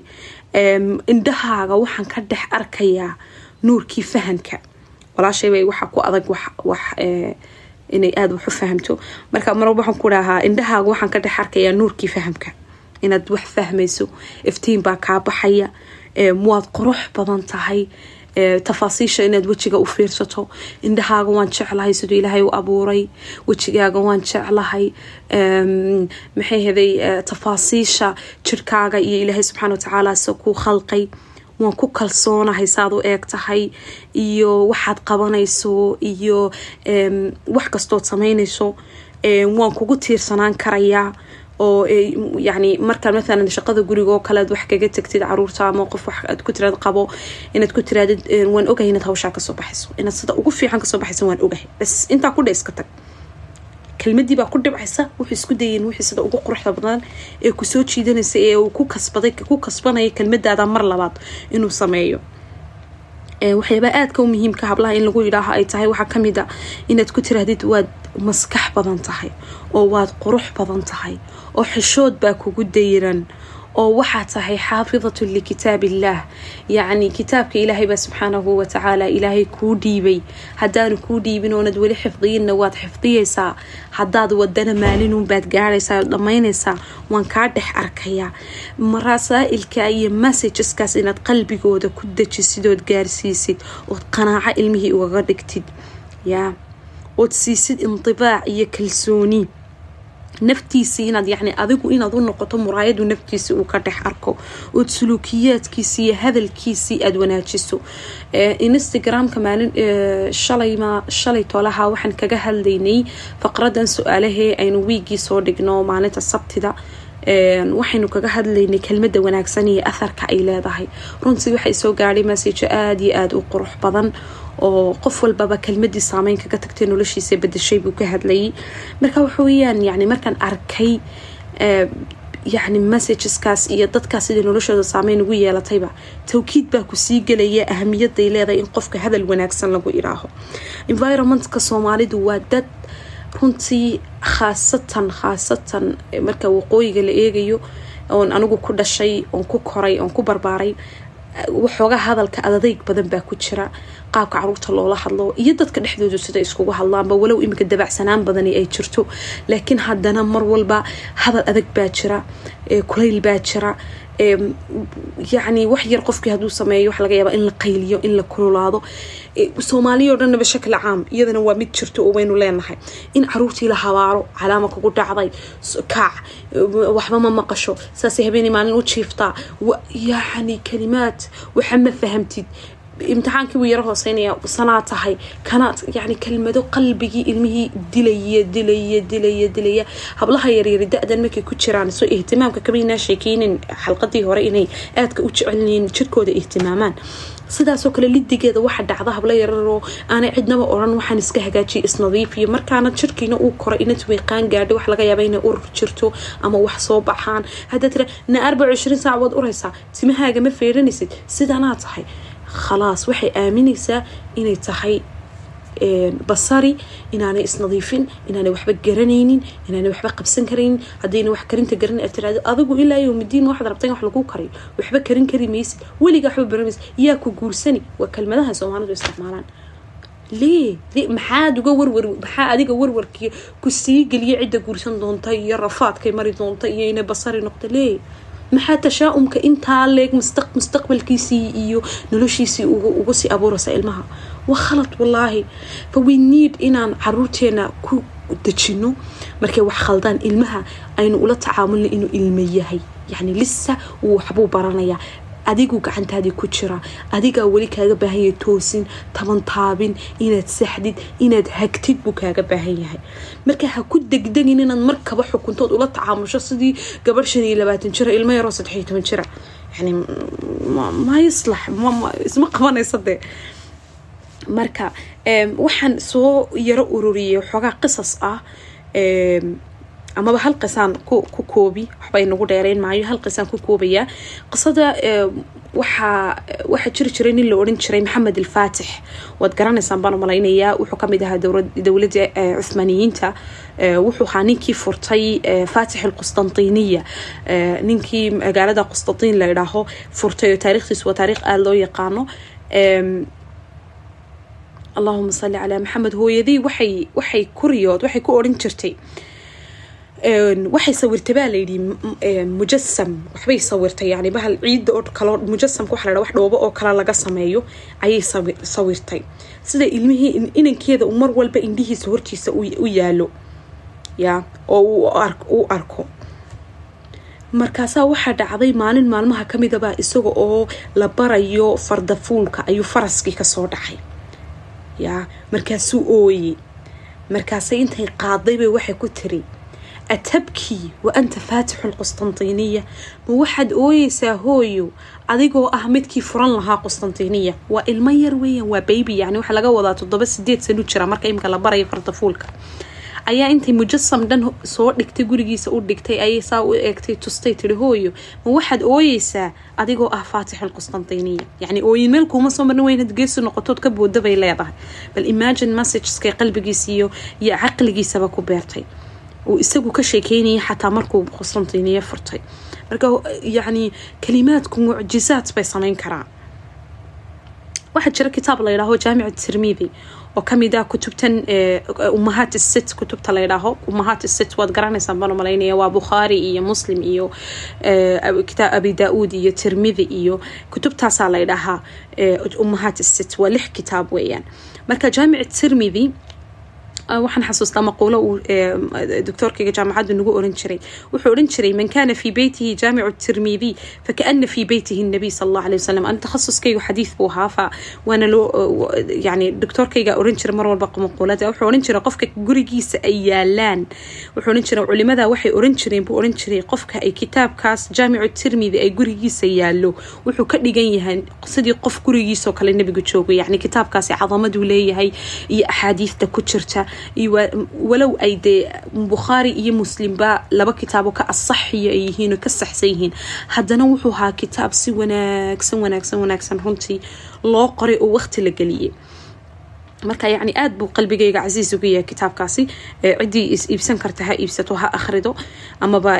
Indhahaaga waxaan ka dhex arkayaa nuurkii fahamka. Walaashaybay waxaa ku adag wax inay aada wax u fahamto. Marka mar waxaan ku dhahaa indhahaaga waxaan ka dhex arkayaa nuurkii fahamka. Inaad wax fahmayso iftiin baa kaa baxaya waad qurux badan tahay tafaasiisha inaad wejiga u fiirsato. Indhahaaga waan jeclahay siduu ilaahay u abuuray wejigaaga waan jeclahay maxay heday tafaasiisha jirkaaga iyo ilaahay subxaana watacaala se kuu khalqay waan ku kalsoonahay saaad u eeg tahay iyo waxaad qabanayso iyo wax kastood samaynayso waan kugu tiirsanaan karayaa oo yani markaa maalan shaqada guriga oo kale aad wax kaga tagtid carruurta ama qof wax aad ku tiraad qabo inaad ku tiraadid waan ogahay inaad hawshaa ka soo baxayso inaad sida ugu fiican ka soo baxayso waan ogahay bas intaa ku dhe iska tag kelmadii baa ku dhibcaysa wuxuu isku dayeen wixii sida ugu quruxda badan ee ku soo jiidanaysa ee uu ku kasbaday ku kasbanaya kelmadaada mar labaad inuu sameeyo. Waxyaabaa aadka u muhiimka hablaha in lagu yidhaaho ay tahay waxaa ka mid a inaad ku tiraahdid waad maskax badan tahay oo waad qurux badan tahay oo xishood baa kugu dayran oo waxaa tahay xaafidatu likitaab illaah yacni kitaabka ilaahay baa subxaanahu watacaala ilaahay kuu dhiibay. Haddaanu kuu dhiibin oonad weli xifdiyinna waad xifdiyaysaa. Haddaad wadana maalinunbaad gaaraysaa ood dhammaynaysaa waan kaa dhex arkayaa. Marasaailka iyo messageskaas inaad qalbigooda ku dejisid ood gaarsiisid ood qanaaco ilmihii ugaga dhigtid. Yaa. Ood siisid indibaac iyo kalsooni naftiisii inaad yani adigu inaad u noqoto muraayadu naftiisi uu ka dhex arko ood suluukiyaadkiisi iyo hadalkiisii aada wanaajiso. Instagramka maalin shalayma shalay tolaha waxaan kaga hadlaynay faqradan su'aalahee aynu wiigii soo dhigno maalinta sabtida. Waxaynu kaga hadlaynay kelmada wanaagsan iyo atharka ay leedahay. Runtii waxay soo gaadhay masejo aada iyo aada u qurux badan oo qof walbaba kelmadii saameyn kaga tagtay noloshiisa bedeshay buu ka hadlayay. Marka waxa weyaan yani markaan arkay yani messageskaas iyo dadkaas sidai noloshooda saameyn ugu yeelatayba tawkiid baa ku sii gelaya ahamiyaday leedahay in qofka hadal wanaagsan lagu iraaho. Environmentka soomaalidu waa dad runtii khaasatan khaasatan marka waqooyiga la eegayo oon anigu ku dhashay oon ku koray oon ku barbaaray waxooga hadalka adadeyg badan baa ku jira qaabka carruurta loola hadlo iyo dadka dhexdooda sida iskugu hadlaanba walow iminka dabacsanaan badani ay jirto. Laakiin haddana mar walba hadal adag baa jira kulayl baa jira yacni wax yar qofkii hadduu sameeyo waxa laga yaabaa in la qayliyo in la kululaado. Soomaaliya o dhanna bashakli caam iyadana waa mid jirto oo waynu leenahay. In caruurtii la habaaro calaama kugu dhacday kaac waxba ma maqasho. Saasay habeenay maalin u jiiftaa. Yacni kalimaad waxa ma fahamtid imtixaankii wuu yaro hooseynaya sanaa tahay. Kanaad yani kelmado qalbigii ilmihii dilaya dilaya dilaya dilaya. Hablaha yaryari da-dan markay ku jiraan soo ihtimaamka kamaynaa sheekeynin xalqadii hore inay aadka u jecelyihiin jirkooda ihtimaamaan. Sidaasoo kale lidigeeda waxa dhacda hablo yararoo aanay cidnaba odhan waxaan iska hagaajiyay isnadiifiyo markaana jirkiina uu koro inad weeqaan gaadho wax laga yaaba inay urur jirto ama wax soo baxaan. Haddaa tira na arbac ishriin saac uraysaa timahaaga ma feeranaysid sidanaa tahay khalaas waxay aaminaysaa inay tahay basari inaanay isnadiifin inaanay waxba garanaynin inaanay waxba qabsan karaynin haddayna wax karinta garan aad tiraado adigu ilaa yowmidiin waxaad rabta in wax lagu karayo waxba karin kari maysid weliga waxba baranaysid yaa ku guursani waa kelmadaha soomaalidu isticmaalaan lee maxaad uga warwar maxaa adiga warwarkii ku sii geliya cidda guursan doonta iyo rafaadkay mari doonta iyo inay basari noqda lee maxaa tashaa-umka intaa leeg mustaqbalkiisii iyo noloshiisii uga sii abuuraysa ilmaha? Waa khalad wallaahi. Fa we need inaan caruurteena ku dejino markay wax khaldaan ilmaha aynu ula tacaamulna inuu ilmo yahay. Yacni lisa wuu waxbuu baranayaa adiguu gacantaadii ku jira. Adigaa weli kaaga baahanya toosin tabantaabin inaad saxdid inaad hagtid buu kaaga baahan yahay. Marka ha ku degdegin inaad markaba xukuntood ula tacaamusho sidii gabadh shan iyo labaatan jira ilmo yaroo saddexiyo toban jira. Yani ma yaslax isma qabanaysa dee. Marka waxaan soo yaro ururiyay xoogaa qisas ah amaba hal qisaan ku koobi waxba inagu dheereyn maayo hal qisaan ku koobayaa qisada waxaa waxaa jiri jiray nin la odhan jiray maxamed alfaatix waad garanaysaan baan umalaynayaa wuxuu ka mid ahaa dowladda cuthmaaniyiinta wuxuu ahaa ninkii furtay faatix alqustantiniya ninkii magaalada qustantiin la idhaaho furtay oo taarikhdiisu waa taarikh aada loo yaqaano. Allahuma salli calaa maxamed hooyadii waxay waxay kuriyood waxay ku odhan jirtay waxay sawirtay baa layidhi mujasam waxbay sawirtay yani bahal ciidda oo kalo mujasamka waxa la dhaha wax dhoobo oo kale laga sameeyo ayay sawirtay. Sida ilmihii inankeeda uu mar walba indhihiisa hortiisa u yaalo ya oo u arko. Markaasaa waxaa dhacday maalin maalmaha kamidabaa isaga oo la barayo fardafuulka ayuu faraskii ka soo dhacay ya. Markaasuu ooyey. Markaasay intay qaadaybay waxay ku tiri atabkii wa anta faatixu lqustantiniya ma waxaad ooyeysaa hooyo adigoo ah midkii furan lahaa qustantiniya waa ilmo yar weeyaan waa baybi yani waxaa laga wadaa toddoba sideed sanu jira marka imika la barayo fardafuulka ayaa intay mujasam dhan soo dhigtay gurigiisa u dhigtay ayay saa u eegtay tustay tiri hooyo ma waxaad ooyeysaa adigoo ah faatixu lqustantiniya yani ooyin meel kuuma soo marin weynad geesu noqotood ka booda bay leedahay bal imagine messageska qalbigiisa caqligiisaba ku beertay uu isagu ka sheekeynayay xataa markuu qustantiniya furtay. Marka yani kalimaadku mucjizaad bay sameyn karaan. Waxaa jira kitaab la yidhaaho jaamic tirmidi oo ka mid ah kutubtan umahaat sit kutubta la yidhaaho. Umahaat sit waad garanaysaan baan u malaynaya waa bukhaari iyo muslim iyo kitaab abi da'uud iyo tirmidi iyo kutubtaasaa la yidhaahaa umahaat sit waa lix kitaab weeyaan. Marka jaamic tirmidi waxaan xasuustaa maquulo uu doctoorkayga jaamacaddu nagu oran jiray. Wuxuu oran jiray man kana fii beytihi jaamicu tirmidi fakaana fii beytihi nabiy sal allah alay wasalam ana takhasuskaygu xadiid buu ahaa fa waana loo yani doctoorkayga oran jiray mar walba maquulada. Wuxuu oran jiray qofka gurigiisa ay yaalaan. Wuxuu oran jiray culimada waxay oran jireen buu oran jiray qofka ay kitaabkaas jaamicu tirmidi ay gurigiisa yaallo. Wuxuu ka dhigan yahay sidii qof gurigiisoo kale nebigu joogo yani kitaabkaasi cadamaduu leeyahay iyo axaadiista ku jirta walow ay dee bukhaari iyo muslimba laba kitaabo ka asaxiya ay yihiin oo ka saxsan yihiin. Haddana wuxuu ahaa kitaab si wanaagsan wanaagsan wanaagsan runtii loo qoray oo waqti la geliyay. Marka yani aada buu qalbigayga casiis uga yahay kitaabkaasi. Ciddii is iibsan karta ha iibsato ha akhrido amaba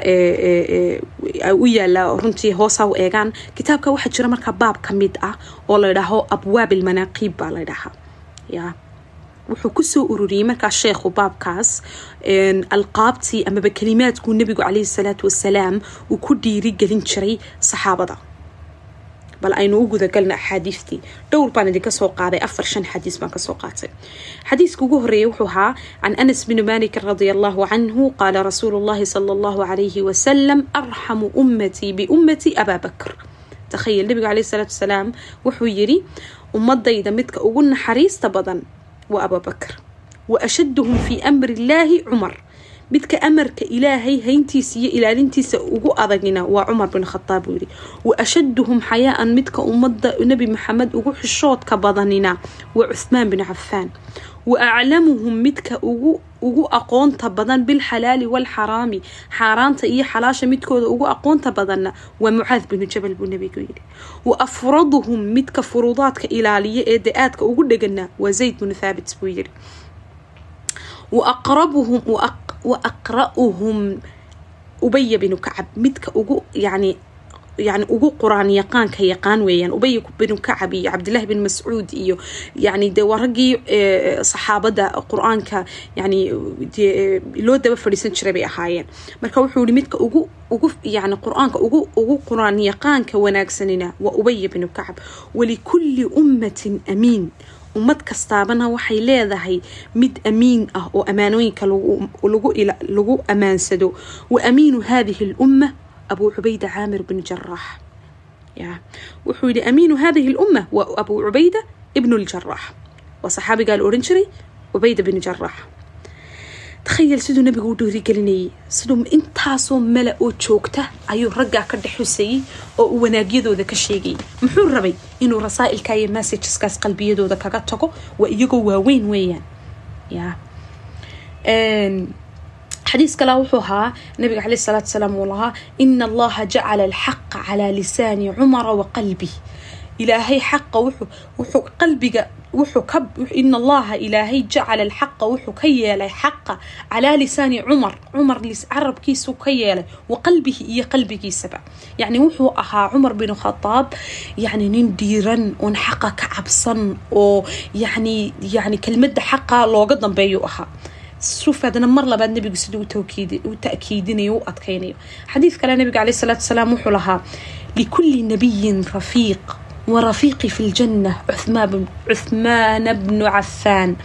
u yaalaa runtii hoosa u eegaan. Kitaabka waxaa jira markaa baab ka mid ah oo la ydhaaho abwaab ilmanaaqiib baa la ydhahaa ya wuxuu ku soo ururiyey markaa sheekhu baabkaas alqaabtii amaba kalimaadkuu nebigu caleyhi salaatu wasalaam uu ku dhiirigelin jiray saxaabada. Bal aynu u gudagalna axaadiistii. Dhowr baan idinka soo qaaday afar shan xadiis baan ka soo qaatay. Xadiiska ugu horeeyay wuxuu ahaa can anas bni malik radia allahu canhu qaala rasuulu llahi sala allahu calayhi wasalam arxamu ummatii biummatii abaa bakr takhayal nebigu caleyhi salaatu wasalaam wuxuu yiri ummadayda midka ugu naxariista badan waa abubakr wa ashaduhum fii amri illaahi cumar midka amarka ilaahay hayntiisa iyo ilaalintiisa ugu adagina waa cumar bin khataab buu yidhi wa ashaduhum xayaa-an midka ummadda nebi maxamed ugu xishoodka badanina waa cuthmaan bin cafaan wa aclamuhum midka ugu aqoonta badan bilxalaali waalxaraami xaaraanta iyo xalaasha midkooda ugu aqoonta badanna waa mucaad binu jabal buu nebigu yidhi wa afraduhum midka furuudaadka ilaaliya ee da'aadka ugu dhegana waa zayd binu thaabit buu yidhi wa aqra'uhum ubaya binu kacab midka ugu yani yani ugu quraan yaqaanka yaqaan weeyaan. Ubay binu kacab iyo cabdillahi bin mascuud iyo yani dee waa raggii saxaabada qur'aanka yani loo daba fadhiisan jiray bay ahaayeen. Marka wuxuu yihi midka ugu ugu yani qur'aanka ugu ugu quraan yaqaanka wanaagsanina waa ubaya binu kacab. Walikulli ummatin amiin. Ummad kastaabana waxay leedahay mid amiin ah oo amaanooyinka lagu amaansado. Wa amiinu hadihi lumma أبو عبيدة عامر بن جراح يا وحولي أمين هذه الأمة وأبو عبيدة ابن الجراح وصحابي قال أورنجري عبيدة بن جراح takhayal siduu nabiga u dhiirigelinayay siduu intaasoo mala oo joogta ayuu raggaa ka dhex xusayey oo uu wanaagyadooda ka sheegayay muxuu rabay inuu rasaa'ilka iyo messageskaas qalbiyadooda kaga tago waa iyagoo waaweyn weeyaan ya xadiis kale wuxuu ahaa nabiga caleyh salaatu salaam uu lahaa ina allaha jacala alxaqa calaa lisaani cumara wa qalbih ilaahay xaqa wuxuu qalbiga ina allaha ilaahay jacala alxaqa wuxuu ka yeelay xaqa calaa lisaani cumar cumar carabkiisuu ka yeelay wa qalbihi iyo qalbigiisaba. Yacni wuxuu ahaa cumar bin khadaab yacni nin dhiiran oon xaqa ka cabsan oo yacni yacni kelmadda xaqa looga dambeeyu ahaa shuf haddana mar labaad nabigu siduu u ta'kiidinayo u adkaynayo xadiid kale nabiga caleyh salaatu salaam wuxuu lahaa likulli nabiyin rafiiq warafiiqi fi ljanna cuthmaana bnu cafaan.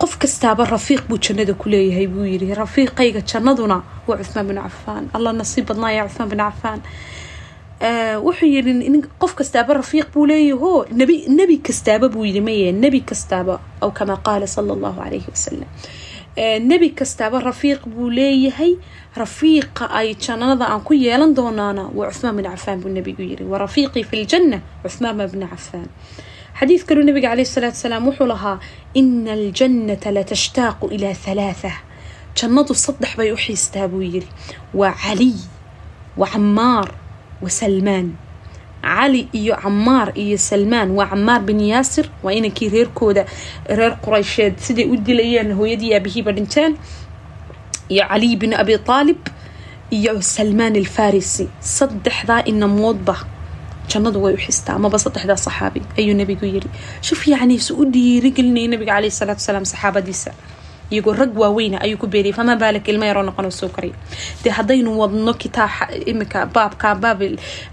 Qof kastaaba rafiiq buu jannada ku leeyahay buu yiri rafiiqayga jannaduna waa cuthmaan binu cafaan. Allah nasiib badnaa yaa cuthmaan binu cafaan. Wuxuu yiri qof kastaaba rafiiq buu leeyaho nebi kastaaba buu yiri maye nebi kastaaba aw kama qaala sala allahu calayhi wasalam nebi kastaaba rafiiq buu leeyahay. Rafiiqa ay jannada aan ku yeelan doonaana waa cuthmaan bin cafaan buu nabigu yiri wa rafiiqii fi ljanna cuthmaan bna cafaan. Xadiid kaluu nabiga caleyh salaatu salaam wuxuu lahaa ina aljannata latashtaaqu ilaa halaatha jannadu saddex bay u xiistaa buu yiri waa caliy wa camaar wa salmaan cali iyo camaar iyo salmaan waa camaar bin yaasir waa inankii reerkooda reer quraysheed siday u dilayeen hooyadii aabihiiba dhinteen. Iyo caliy bin abi aalib iyo salmaan alfarisi. Saddexdaa inamoodba jannadu way u xistaa amaba saddexdaa saxaabi ayuu nabigu yiri shuf yacni su u dhiirigelinaya nabiga caleyhi salaatu salaam saxaabadiisa iyagoo rag waaweyna ayuu ku beeriyay famaa baalak ilma yaroo noqonoo soo karaya dee haddaynu wadno kitaaxa iminka baabka baab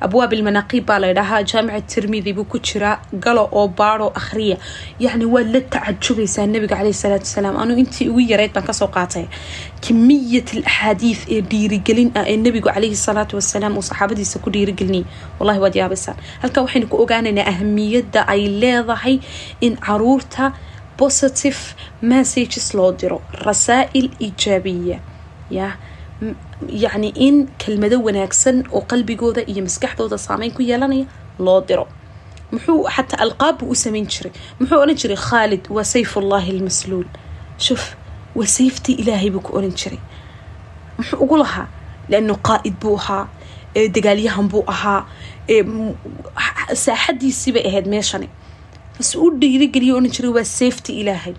abwaab ilmanaaqiib baa la ydhahaa jaamica tirmidi buu ku jiraa galo oo baadho akhriya. Yacni waad la tacajubaysaa nabiga caleyhi salaatu wasalaam. Anuu intii ugu yarayd baan ka soo qaatay. Kimiyat alaxaadiid ee dhiirigelin ah ee nabigu caleyhi salaatu wasalaam uu saxaabadiisa ku dhiirigelinayay wallahi waad yaabaysaan halkaa waxaynu ku ogaanaynaa ahamiyadda ay leedahay in carruurta positive messages loo diro rasaa'il ijaabiya ya yacni in kelmado wanaagsan oo qalbigooda iyo maskaxdooda saameyn ku yeelanaya loo diro muxuu xataa alqaab buu u samayn jiray. Muxuu odhan jiray khaalid waa sayfullahi almasluul. Shuf waa sayftii ilaahay buu ku odhan jiray. Muxuu ugu lahaa liannu qaa'id buu ahaa dagaalyahan buu ahaa saaxadiisii bay ahayd meeshani bas u dhiirigeliya odhan jiray waa safety ilaahay.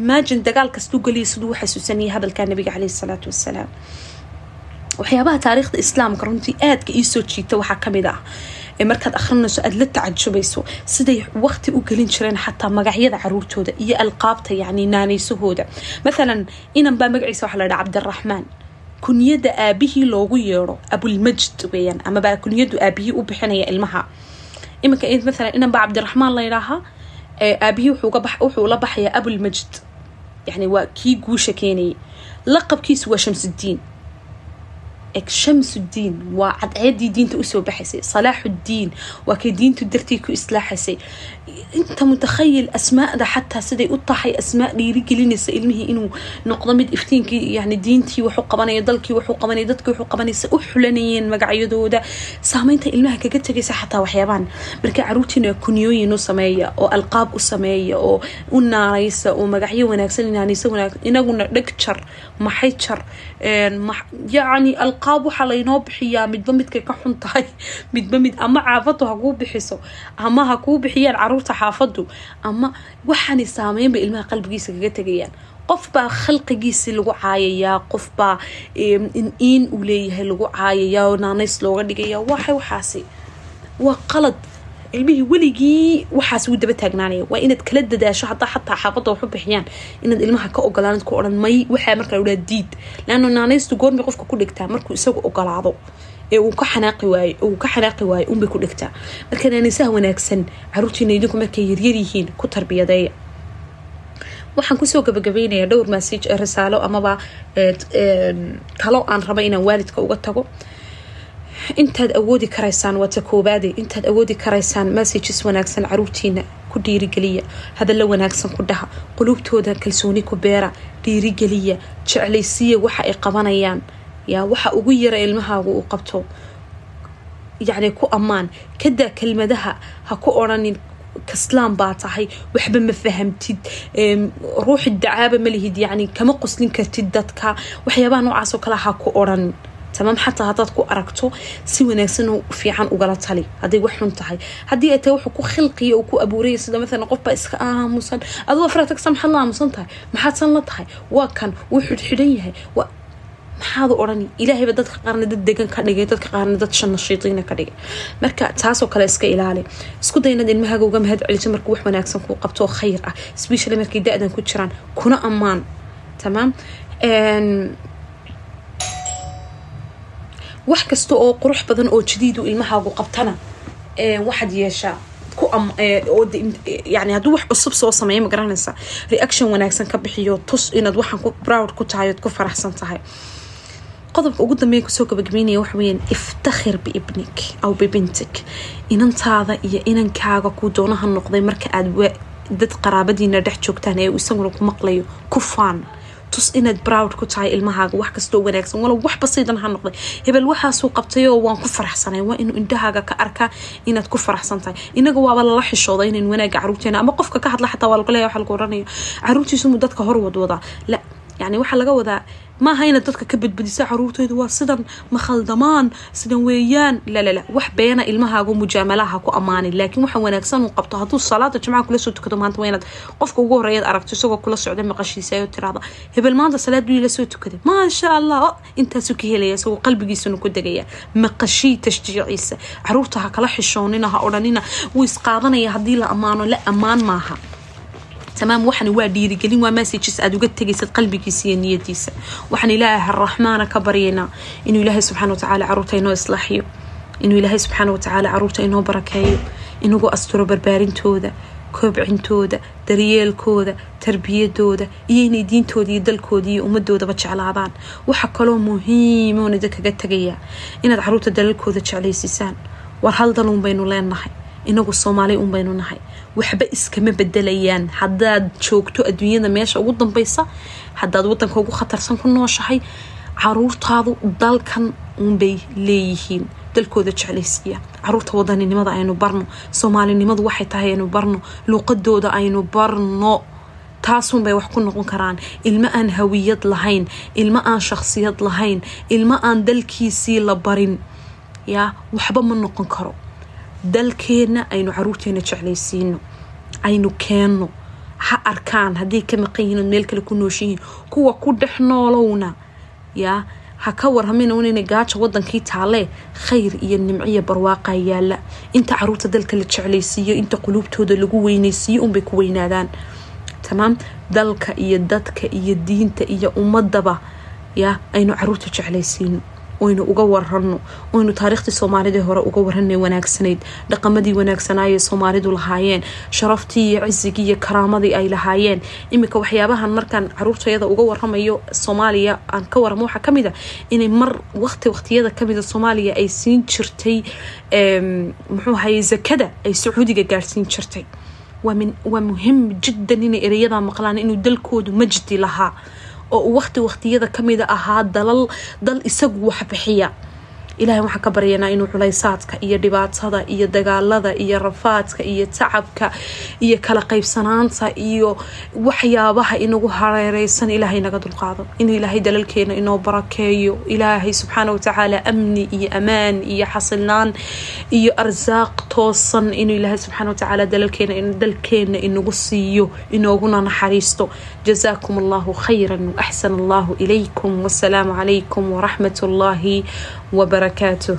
Imagine dagaal kastuu geliya siduu u xasuusanayay hadalkaa nabiga caleyhi salaatu wasalaam waxyaabaha taariikhda islaamka runtii aadka iisoo jiita waxaa ka mid ah ee markaad akhrinayso aada la tacajubayso siday waqti u gelin jireen xataa magacyada caruurtooda iyo alqaabta yacni naanaysahooda mathalan inan baa magaciisa waxa la dhaha cabdiraxmaan kunyada aabihii loogu yeedho abulmajd weeyaan amaba kunyadu aabihii u bixinaya ilmaha iminka maalan inan baa cabdiraxmaan la ydhaahaa aabihii wuxuu la baxayaa abulmajd yani waa kii guusha keenayay. Laqabkiisu waa shamsudiin eg shamsudiin waa cadceedii diinta u soo baxaysay salaaxuddiin waa kay diintu dartii ku islaaxaysay. Inta mutakhayil asmaada xataa siday u tahay asmaa dhiirigelinaysa ilmihii inuu noqdo mid iftiinkii yani diintii waxu qabanaya dalkii waxu qabanaya dadkii waxu qabanaysa u xulanayeen magacyadooda. Saameynta ilmaha kaga tegaysa xataa waxyaabahan marka caruurtiina kunyooyin u sameeya oo alqaab u sameeya oo u naanaysa oo magacyo wanaagsan naanaysa wanaagsan inaguna dheg maxay jar yacni alqaab waxaa laynoo bixiyaa midba midkay ka xun tahay midba mid ama caafadu ha kuu bixiso ama ha kuu bixiyaan carruurta xaafadu ama waxaanay saameynba ilmaha qalbigiisa kaga tegayaan. Qof baa khalqigiisii lagu caayayaa qof baa in uu leeyahay lagu caayayaa naanays looga dhigaya waxay waxaasi waa qalad ilmihii weligii waxaas wuu daba taagnaanaya waa inaad kala dadaasho hadaa xataa xaafadda waxu bixiyaan inaad ilmaha ka ogolaanad ku odhan may waxaa markaa ladhaa diid. Leanna naanaystu goormay qofka ku dhigtaa markuu isagu ogolaado. Ee uu ka xanaaqi waayo uu ka xanaaqi waayo unbay ku dhigtaa. Marka naanaysaha wanaagsan caruurtiina idinku markay yaryar yihiin ku tarbiyadeeya waxaan ku soo gabagabaynayaa dhowr massage risaalo amaba talo aan raba inaan waalidka uga tago intaad awoodi karaysaan waa ta koobaade intaad awoodi karaysaan messages wanaagsan caruurtiina ku dhiirigeliya. Hadalla wanaagsan ku dhaha. Qulubtooda kalsooni ku beera. Dhiirigeliya. Jeclaysiiya waxa ay qabanayaan. Yaa waxa ugu yara ilmahaagu uu qabto. Yacni ku ammaan. Kadaa kelmadaha ha ku odhanin kaslaan baa tahay. Waxba ma fahamtid. Ruuxi dacaaba ma lihid. Yani kama qoslin kartid dadka. Waxyaabaha noocaas oo kale ha ku odhan tamaam xataa haddaad ku aragto si wanaagsan fiican ugala tali hadday wax xun tahay haddii ay tahay wuxuu ku khilqiya ku abuuraya sida maalan qof baa iska aamusan aduu afraatagsa maxaad aamusan tahay maxaad san la tahay waa kan wuu xidhxidhan yahay waa maxaadu odhani ilaahayba dadka qaarna dad degan ka dhigay dadka qaarna dad shan nashiitiina ka dhigay marka taasoo kale iska ilaali isku day inaad ilmahaaga uga mahad celiso marka wax wanaagsan kuu qabto oo khayr ah especially markay da-dan ku jiraan kuna ammaan tamaam wax kasta oo qurux badan oo jadiidu ilmahaagu qabtana waxaad yeeshaa yani hadduu wax cusub soo sameeya ma garanaysa reaction wanaagsan ka bixiyo tus inaad waxaan proud ku tahay ood ku faraxsan tahay. Qodobka ugu dambeeya ku soo gabagabeynaya waxa iftakhir biibnik aw bibintik. Inantaada iyo inankaaga kuu doonaha noqday marka aad dad qaraabadiina dhex joogtaan ee isaguna ku maqlayo ku faan tus inaad browd ku tahay ilmahaaga wax kastoo wanaagsan. Walow wax basiidan ha noqday. Hebel waxaasuu qabtayoo waan ku faraxsanay. Waa inuu indhahaaga ka arkaa inaad ku faraxsan tahay. Inaga waaba lala xishooda inayn wanaaga caruurteena ama qofka ka hadla xataa waa laga leeya waxa lagu oranaya caruurtiisumu dadka hor wadwadaa la yani waxaa laga wadaa maaha inaad dadka ka badbadisa caruurteydu waa sidan ma khaldamaan sidan weeyaan. Lalala wax beena ilmahaagu mujaamalaha ku ammaanin laakiin waxa wanaagsan uu qabto hadduu salaada jimcaha kula soo tukado maanta waa inaad qofka ugu horeeyaad aragto isagoo kula socda maqashiisa oo tiraada hebel maanta salaad buu ila soo tukaday maasha allah! Intaasuu ka helaya isagoo qalbigiisuna ku degaya. Maqashii tashjiiciisa. Caruurta ha kala xishoonina ha odhanina. Wuu isqaadanaya haddii la ammaano la ammaan maaha tamaam waxan waa dhiirigelin waa messages aad uga tegaysad qalbigiisa iyo niyadiisa waxaan ilaahay araxmaana ka baryaynaa inuu ilaahay subxaana watacaala carruurta inoo islaaxiyo. Inuu ilaahay subxaana watacaala carruurta inoo barakeeyo inagu asturo barbaarintooda koobcintooda daryeelkooda tarbiyadooda iyo inay diintooda iyo dalkooda iyo ummadoodaba jeclaadaan. Waxa kaloo muhiimoon idin kaga tegayaa inaad carruurta dalalkooda jeclaysiisaan war hal dal uun baynu leenahay inagu soomaali un baynu nahay. Waxba iskama bedelayaan. Haddaad joogto adduunyada meesha ugu dambeysa haddaad wadanka ugu khatarsan ku nooshahay caruurtaadu dalkan unbay leeyihiin. Dalkooda jeclaysiiya. Caruurta wadaninimada aynu barno. Soomaalinimadu waxay tahay aynu barno. Luuqadooda aynu barno. Taasunbay wax ku noqon karaan. Ilmo aan hawiyad lahayn. Ilmo aan shakhsiyad lahayn. Ilmo aan dalkiisii la barin. Yaa waxba ma noqon karo dalkeenna aynu caruurteena jeclaysiino aynu keenno ha arkaan hadday ka maqan yihiin meel kale ku nooshihiin kuwa ku dhex noolowna yaa ha ka warhamina inayna gaaja wadankii taalee khayr iyo nimciya barwaaqaa yaalla inta carruurta dalka la jeclaysiiyo inta quluubtooda lagu weynaysiiyo unbay ku weynaadaan. Tamaam dalka iyo dadka iyo diinta iyo ummadaba yaa aynu carruurta jeclaysiino oynu uga warano oynu taariikhtii soomaalidii hore uga waranay wanaagsanayd dhaqamadii wanaagsanaaye soomaalidu lahaayeen sharaftii iyo cisigii iyo karaamadii ay lahaayeen. Iminka waxyaabahan markaan caruurtayada uga waramayo soomaaliya aan ka waramo waxaa ka mid a inay mar waqti waqtiyada kamida soomaaliya ay siin jirtay muxuu ahaye zakada ay sacuudiga gaarsiin jirtay. Waa muhiim jiddan inay ereyada maqlaan inuu dalkoodu majdi lahaa oo waqti waqtiyada kamida ahaa dalal dal isagu wax bixiya ilahay waxaan ka baryanaa inuu culaysaadka iyo dhibaatada iyo dagaalada iyo rafaadka iyo tacabka iyo kala qaybsanaanta iyo waxyaabaha inagu hareereysan ilaahay naga dulqaado. Inuu ilaahay dalalkeena inoo barakeeyo. Ilaahay subxaana watacaala amni iyo amaan iyo xasilnaan iyo arsaaq toosan inuu ilaahay subxaana watacaala dalalkeena dalkeena inagu siiyo inooguna naxariisto. Jazaakum allahu khayra waaxsan allahu ilaykum. Wasalaamu calaykum waraxmat ullaahi وبركاته